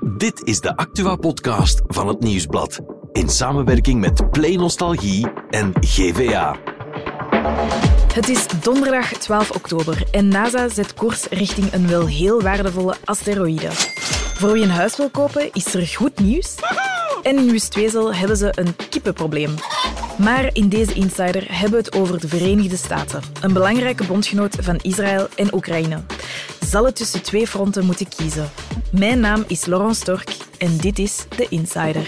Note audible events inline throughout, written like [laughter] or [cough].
Dit is de Actua-podcast van het Nieuwsblad. In samenwerking met Play Nostalgie en GVA. Het is donderdag 12 oktober en NASA zet koers richting een wel heel waardevolle asteroïde. Voor wie een huis wil kopen is er goed nieuws. En in Wustwezel hebben ze een kippenprobleem. Maar in deze Insider hebben we het over de Verenigde Staten, een belangrijke bondgenoot van Israël en Oekraïne. Zal het tussen twee fronten moeten kiezen? Mijn naam is Laurent Stork en dit is de Insider.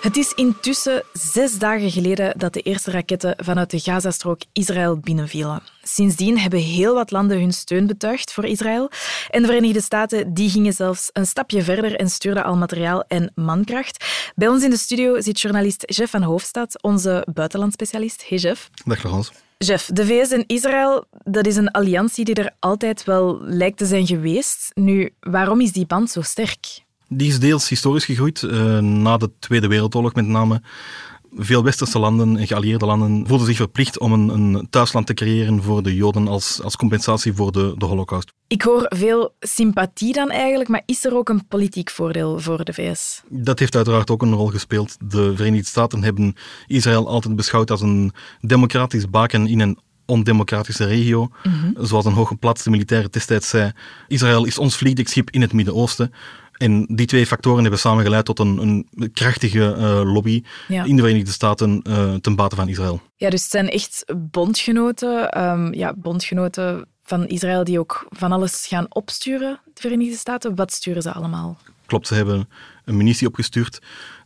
Het is intussen zes dagen geleden dat de eerste raketten vanuit de Gazastrook Israël binnenvielen. Sindsdien hebben heel wat landen hun steun betuigd voor Israël. En de Verenigde Staten die gingen zelfs een stapje verder en stuurden al materiaal en mankracht. Bij ons in de studio zit journalist Jeff van Hoofdstad, onze buitenlandspecialist. Hey Jeff. Dag Laurence. Jeff, de VS en Israël, dat is een alliantie die er altijd wel lijkt te zijn geweest. Nu, waarom is die band zo sterk? Die is deels historisch gegroeid, uh, na de Tweede Wereldoorlog met name. Veel westerse landen en geallieerde landen voelden zich verplicht om een, een thuisland te creëren voor de Joden als, als compensatie voor de, de Holocaust. Ik hoor veel sympathie dan eigenlijk, maar is er ook een politiek voordeel voor de VS? Dat heeft uiteraard ook een rol gespeeld. De Verenigde Staten hebben Israël altijd beschouwd als een democratisch baken in een ondemocratische regio. Zoals een hooggeplaatste militaire destijds zei, Israël is ons vliegdekschip in het Midden-Oosten. En die twee factoren hebben samen geleid tot een, een krachtige uh, lobby Ja. in de Verenigde Staten uh, ten bate van Israël. Ja, dus het zijn echt bondgenoten, um, ja, bondgenoten van Israël die ook van alles gaan opsturen, de Verenigde Staten. Wat sturen ze allemaal? Klopt, ze hebben een munitie opgestuurd.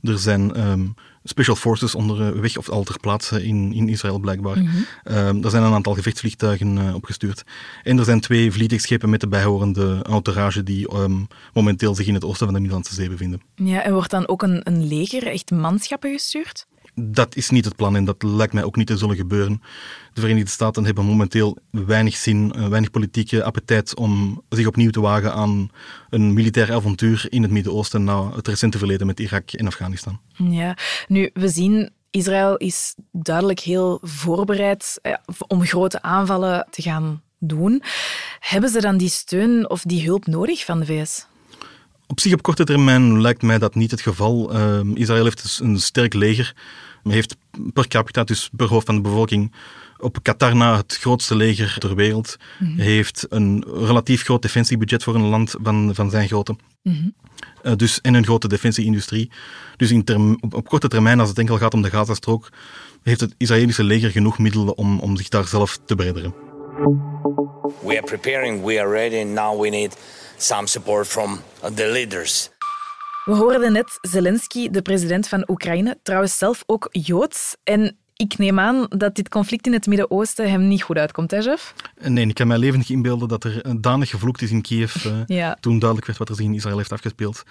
Er zijn um, special forces onderweg of al ter plaatse in, in Israël blijkbaar. Mhm. Um, er zijn een aantal gevechtsvliegtuigen uh, opgestuurd. En er zijn twee vliegtuigschepen met de bijhorende entourage die um, momenteel zich in het oosten van de Middellandse Zee bevinden. Ja, en wordt dan ook een, een leger, echt manschappen gestuurd? Dat is niet het plan en dat lijkt mij ook niet te zullen gebeuren. De Verenigde Staten hebben momenteel weinig zin, weinig politieke appetijt om zich opnieuw te wagen aan een militair avontuur in het Midden-Oosten na het recente verleden met Irak en Afghanistan. Ja, nu, we zien Israël is duidelijk heel voorbereid eh, om grote aanvallen te gaan doen. Hebben ze dan die steun of die hulp nodig van de VS? Op zich op korte termijn lijkt mij dat niet het geval. Uh, Israël heeft dus een sterk leger. heeft per capita, dus per hoofd van de bevolking, op Qatar na het grootste leger ter wereld. Mm -hmm. heeft een relatief groot defensiebudget voor een land van, van zijn grootte. Mm -hmm. uh, dus, en een grote defensieindustrie. Dus in term, op, op, korte termijn, als het enkel gaat om de Gazastrook, heeft het Israëlische leger genoeg middelen om, om zich daar zelf te beredderen. We are preparing, we are ready, now we need some support from the leaders. We hoorden net Zelensky, de president van Oekraïne, trouwens zelf ook Joods. En ik neem aan dat dit conflict in het Midden-Oosten hem niet goed uitkomt, hè, Jeff? Nee, ik kan mij levendig inbeelden dat er danig gevloekt is in Kiev uh, [laughs] ja. toen duidelijk werd wat er zich in Israël heeft afgespeeld.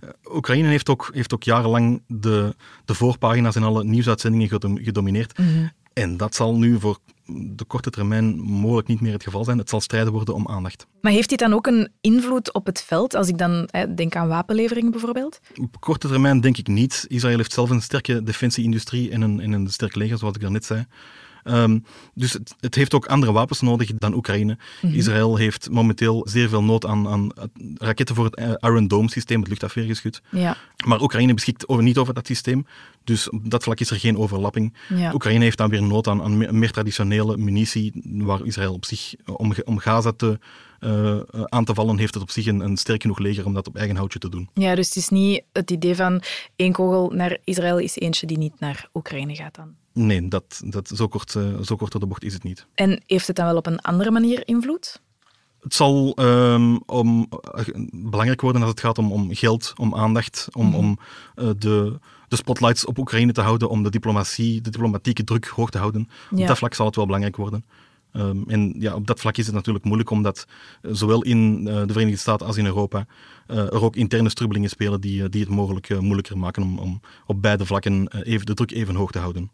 Uh, Oekraïne heeft ook, heeft ook jarenlang de, de voorpagina's en alle nieuwsuitzendingen gedomineerd. Mm -hmm. En dat zal nu voor de korte termijn mogelijk niet meer het geval zijn. Het zal strijden worden om aandacht. Maar heeft dit dan ook een invloed op het veld, als ik dan hè, denk aan wapenleveringen bijvoorbeeld? Op korte termijn denk ik niet. Israël heeft zelf een sterke defensieindustrie en een, en een sterk leger, zoals ik daarnet zei. Um, dus het, het, heeft ook andere wapens nodig dan Oekraïne. Mhm. Israël heeft momenteel zeer veel nood aan, aan raketten voor het Iron Dome-systeem, het luchtafweergeschut. Ja. Maar Oekraïne beschikt over, niet over dat systeem. Dus op dat vlak is er geen overlapping. Ja. Oekraïne heeft dan weer nood aan, aan meer, meer, traditionele munitie, waar Israël op zich, om, om Gaza te, uh, aan te vallen, heeft het op zich een, een sterk genoeg leger om dat op eigen houtje te doen. Ja, dus het is niet het idee van één kogel naar Israël is eentje die niet naar Oekraïne gaat dan? Nee, dat, dat, zo, kort, uh, zo kort door de bocht is het niet. En heeft het dan wel op een andere manier invloed? Het zal um, om, uh, belangrijk worden als het gaat om, om geld, om aandacht, om, Mhm. mm -hmm. om uh, de, de spotlights op Oekraïne te houden, om de diplomatie, de diplomatieke druk hoog te houden. Ja. Op dat vlak zal het wel belangrijk worden. Um, en ja, op dat vlak is het natuurlijk moeilijk, omdat uh, zowel in uh, de Verenigde Staten als in Europa uh, er ook interne strubbelingen spelen die, die het mogelijk moeilijker maken om, om op beide vlakken even, de druk even hoog te houden.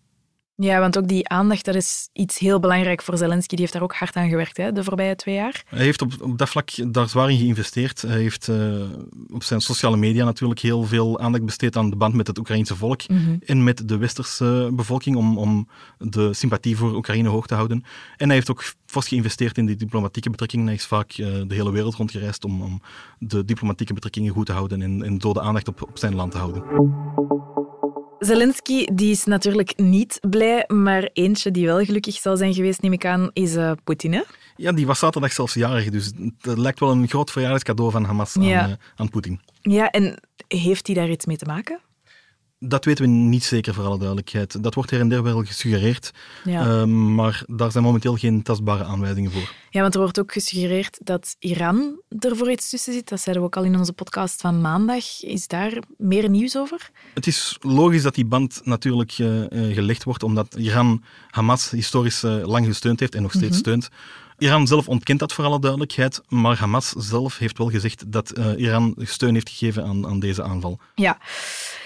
Ja, want ook die aandacht, dat is iets heel belangrijk voor Zelensky. Die heeft daar ook hard aan gewerkt hè, de voorbije twee jaar. Hij heeft op, op dat vlak daar zwaar in geïnvesteerd. Hij heeft uh, op zijn sociale media natuurlijk heel veel aandacht besteed aan de band met het Oekraïnse volk Mhm. en met de westerse bevolking om, om de sympathie voor Oekraïne hoog te houden. En hij heeft ook fors geïnvesteerd in die diplomatieke betrekkingen. Hij is vaak uh, de hele wereld rondgereisd om, om de diplomatieke betrekkingen goed te houden en, en zo de aandacht op, op zijn land te houden. Zelensky die is natuurlijk niet blij, maar eentje die wel gelukkig zal zijn geweest, neem ik aan, is uh, Poetin. Hè? Ja, die was zaterdag zelfs jarig, dus het lijkt wel een groot verjaardagscadeau van Hamas Ja. aan, uh, aan Poetin. Ja, en heeft hij daar iets mee te maken? Dat weten we niet zeker, voor alle duidelijkheid. Dat wordt her en der wel gesuggereerd, Ja. uh, maar daar zijn momenteel geen tastbare aanwijzingen voor. Ja, want er wordt ook gesuggereerd dat Iran er voor iets tussen zit. Dat zeiden we ook al in onze podcast van maandag. Is daar meer nieuws over? Het is logisch dat die band natuurlijk uh, uh, gelegd wordt, omdat Iran Hamas historisch uh, lang gesteund heeft en nog steeds Mhm. steunt. Iran zelf ontkent dat voor alle duidelijkheid, maar Hamas zelf heeft wel gezegd dat uh, Iran steun heeft gegeven aan, aan deze aanval. Ja.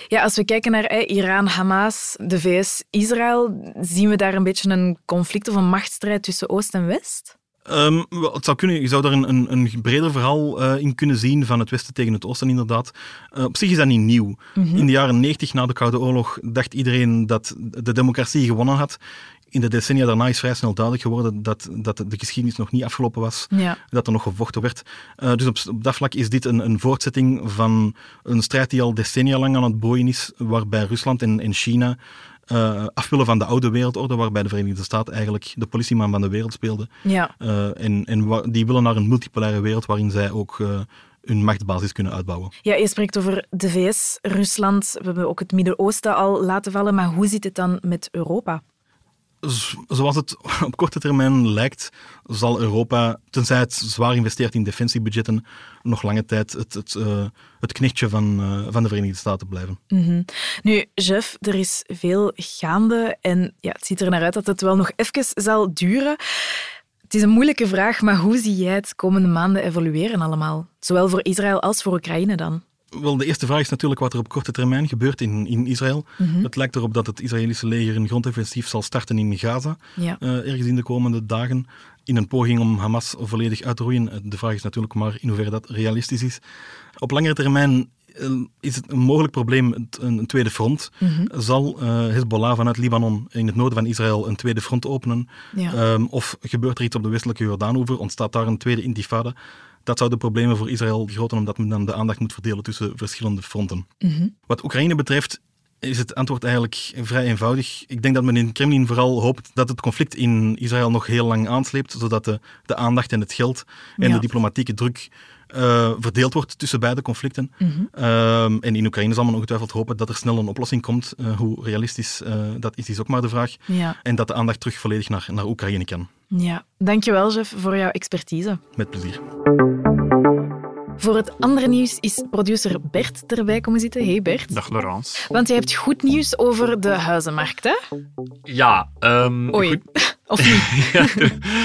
Ja, als we kijken naar eh, Iran, Hamas, de VS, Israël, zien we daar een beetje een conflict of een machtsstrijd tussen Oost en West? Um, het zou kunnen, je zou daar een, een, een breder verhaal uh, in kunnen zien van het Westen tegen het Oosten, inderdaad. Uh, op zich is dat niet nieuw. Mhm. In de jaren 90, na de Koude Oorlog, dacht iedereen dat de democratie gewonnen had. In de decennia daarna is vrij snel duidelijk geworden dat, dat de geschiedenis nog niet afgelopen was, ja. dat er nog gevochten werd. Uh, dus op, op, dat vlak is dit een, een, voortzetting van een strijd die al decennia lang aan het boeien is, waarbij Rusland en, en China uh, af willen van de oude wereldorde, waarbij de Verenigde Staten eigenlijk de politieman van de wereld speelde. Ja. Uh, en en die willen naar een multipolaire wereld waarin zij ook hun machtsbasis kunnen uitbouwen. Ja, je spreekt over de VS, Rusland, we hebben ook het Midden-Oosten al laten vallen, maar hoe zit het dan met Europa? Zoals het [laughs] op korte termijn lijkt, zal Europa, tenzij het zwaar investeert in defensiebudgetten, nog lange tijd het, het, uh, het knechtje van, uh, van de Verenigde Staten blijven. Mm. Nu, Jeff, er is veel gaande en ja, het ziet er naar uit dat het wel nog even zal duren. Het is een moeilijke vraag, maar hoe zie jij het komende maanden evolueren allemaal? Zowel voor Israël als voor Oekraïne dan? Wel, de eerste vraag is natuurlijk wat er op korte termijn gebeurt in, in Israël. Mm -hmm. Het lijkt erop dat het Israëlische leger een grondoffensief zal starten in Gaza, ja. uh, ergens in de komende dagen, in een poging om Hamas volledig uit te roeien. De vraag is natuurlijk maar in hoeverre dat realistisch is. Op langere termijn uh, is het een mogelijk probleem een, tweede front. Mm -hmm. Zal uh, Hezbollah vanuit Libanon in het noorden van Israël een tweede front openen? Ja. Um, of gebeurt er iets op de westelijke Jordaanoever? Ontstaat daar een tweede intifada? Dat zou de problemen voor Israël groten, omdat men dan de aandacht moet verdelen tussen verschillende fronten. Mm -hmm. Wat Oekraïne betreft is het antwoord eigenlijk vrij eenvoudig. Ik denk dat men in Kremlin vooral hoopt dat het conflict in Israël nog heel lang aansleept, zodat de, de aandacht en het geld en ja. de diplomatieke druk uh, verdeeld wordt tussen beide conflicten. Mm -hmm. uh, en in Oekraïne zal men ongetwijfeld hopen dat er snel een oplossing komt. Uh, hoe realistisch dat is, is ook maar de vraag. Ja. En dat de aandacht terug volledig naar, naar Oekraïne kan. Ja, dankjewel Jeff voor jouw expertise. Met plezier. Voor het andere nieuws is producer Bert erbij komen zitten. Hey Bert. Dag Laurence. Want je hebt goed nieuws over de huizenmarkt, hè? Ja. Um, Oei. Goed... Of niet? [laughs] ja,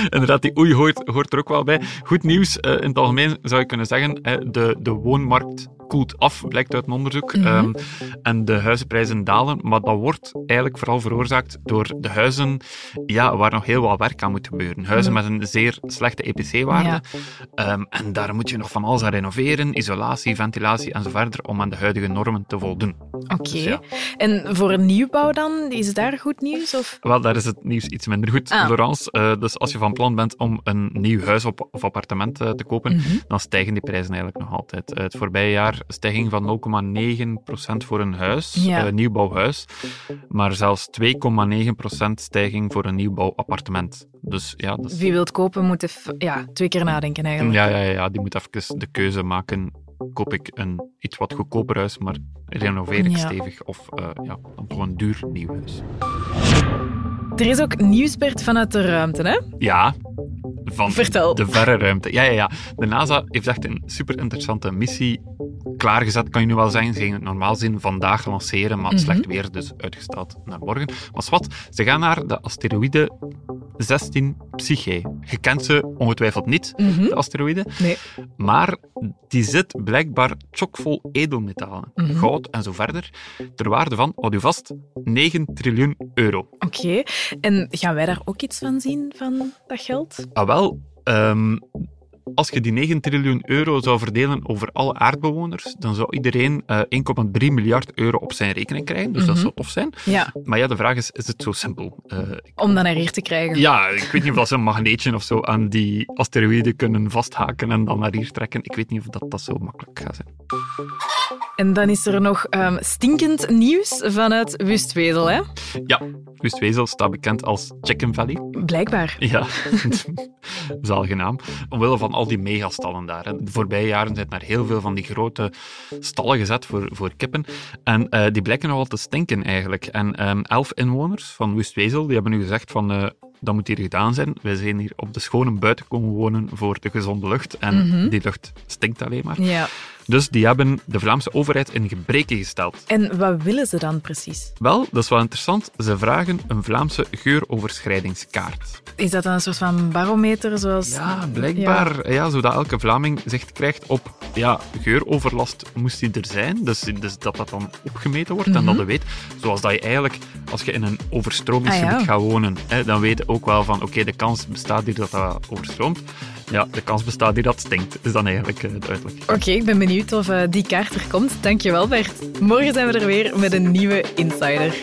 inderdaad, die oei hoort, hoort, er ook wel bij. Goed nieuws, uh, in het algemeen zou je kunnen zeggen, de, de woonmarkt koelt af, blijkt uit een onderzoek. Mm -hmm. um, en de huizenprijzen dalen, maar dat wordt eigenlijk vooral veroorzaakt door de huizen ja, waar nog heel wat werk aan moet gebeuren. Huizen Mm. met een zeer slechte EPC-waarde. Ja. Um, en daar moet je nog van alles aan renoveren, isolatie, ventilatie en zo verder, om aan de huidige normen te voldoen. Oké. Okay. Dus ja. En voor een nieuwbouw dan, is daar goed nieuws? Of? Wel, daar is het nieuws iets minder goed, ah. Laurence. Uh, dus als je van plan bent om een nieuw huis op, of appartement uh, te kopen, mm -hmm. dan stijgen die prijzen eigenlijk nog altijd. Uh, het voorbije jaar stijging van 0,9% voor een huis, ja. uh, nieuwbouwhuis, maar zelfs 2,9% stijging voor een nieuwbouwappartement. Dus, ja, dus... Wie wilt kopen, moet even, ja, twee keer nadenken eigenlijk. Ja, ja, ja, die moet even de keuze maken. Koop ik een iets wat goedkoper huis, maar renoveer ik ja. stevig of uh, ja, dan toch een duur nieuw huis. Er is ook nieuwsbert vanuit de ruimte, hè? Ja, van Vertel. de verre ruimte. Ja, ja, ja. De NASA heeft echt een super interessante missie klaargezet, kan je nu wel zeggen. Ze gingen het normaal zin vandaag lanceren, maar Mhm. slecht weer, dus uitgesteld naar morgen. Maar wat, ze gaan naar de asteroïde 16 Psyche. Je kent ze ongetwijfeld niet, Mhm. de asteroïde. Nee. Maar die zit blijkbaar chockvol edelmetalen, Mhm. goud en zo verder, ter waarde van, houd u vast, 9 triljoen euro. Oké. En gaan wij daar ook iets van zien, van dat geld? Ah, wel, ehm, als je die 9 triljoen euro zou verdelen over alle aardbewoners, dan zou iedereen eh, 1,3 miljard euro op zijn rekening krijgen. Dus dat Mhm. zou tof zijn. Ja, Maar ja, de vraag is, is het zo simpel? Eh, om dat naar hier te krijgen. ja, ik weet niet of dat ze een magneetje of zo aan die asteroïde kunnen vasthaken en dan naar hier trekken. Ik weet niet of dat, dat zo makkelijk gaat zijn. En dan is er nog ehm, stinkend nieuws vanuit Wustwezel, hè? Ja, Wustwezel staat bekend als Chicken Valley. Blijkbaar. Ja, [laughs] zalige naam. Omwille van al die megastallen daar. Hè. De voorbije jaren zijn er heel veel van die grote stallen gezet voor, voor kippen. En eh, die blijken nogal te stinken eigenlijk. En ehm, elf inwoners van Wustwezel die hebben nu gezegd van... eh, dat moet hier gedaan zijn. Wij zijn hier op de schone buiten komen wonen voor de gezonde lucht. En Mhm. die lucht stinkt alleen maar. Ja. Dus die hebben de Vlaamse overheid in gebreken gesteld. En wat willen ze dan precies? Wel, dat is wel interessant. Ze vragen een Vlaamse geuroverschrijdingskaart. Is dat dan een soort van barometer, zoals... Ja, blijkbaar. Ja. zodat elke Vlaming zicht krijgt op ja, geuroverlast moest die er zijn. Dus, dus dat dat dan opgemeten wordt en dat je weet. Zoals dat je eigenlijk, als je in een overstromingsgebied Ah, ja. gaat wonen, hè, dan weet je ook wel van, oké, de kans bestaat hier dat dat overstroomt. Ja, de kans bestaat hier dat stinkt. Is dan eigenlijk eh, duidelijk. Oké, ik ben benieuwd of eh, die kaart er komt. Dankjewel, Bert. Morgen zijn we er weer met een nieuwe Insider.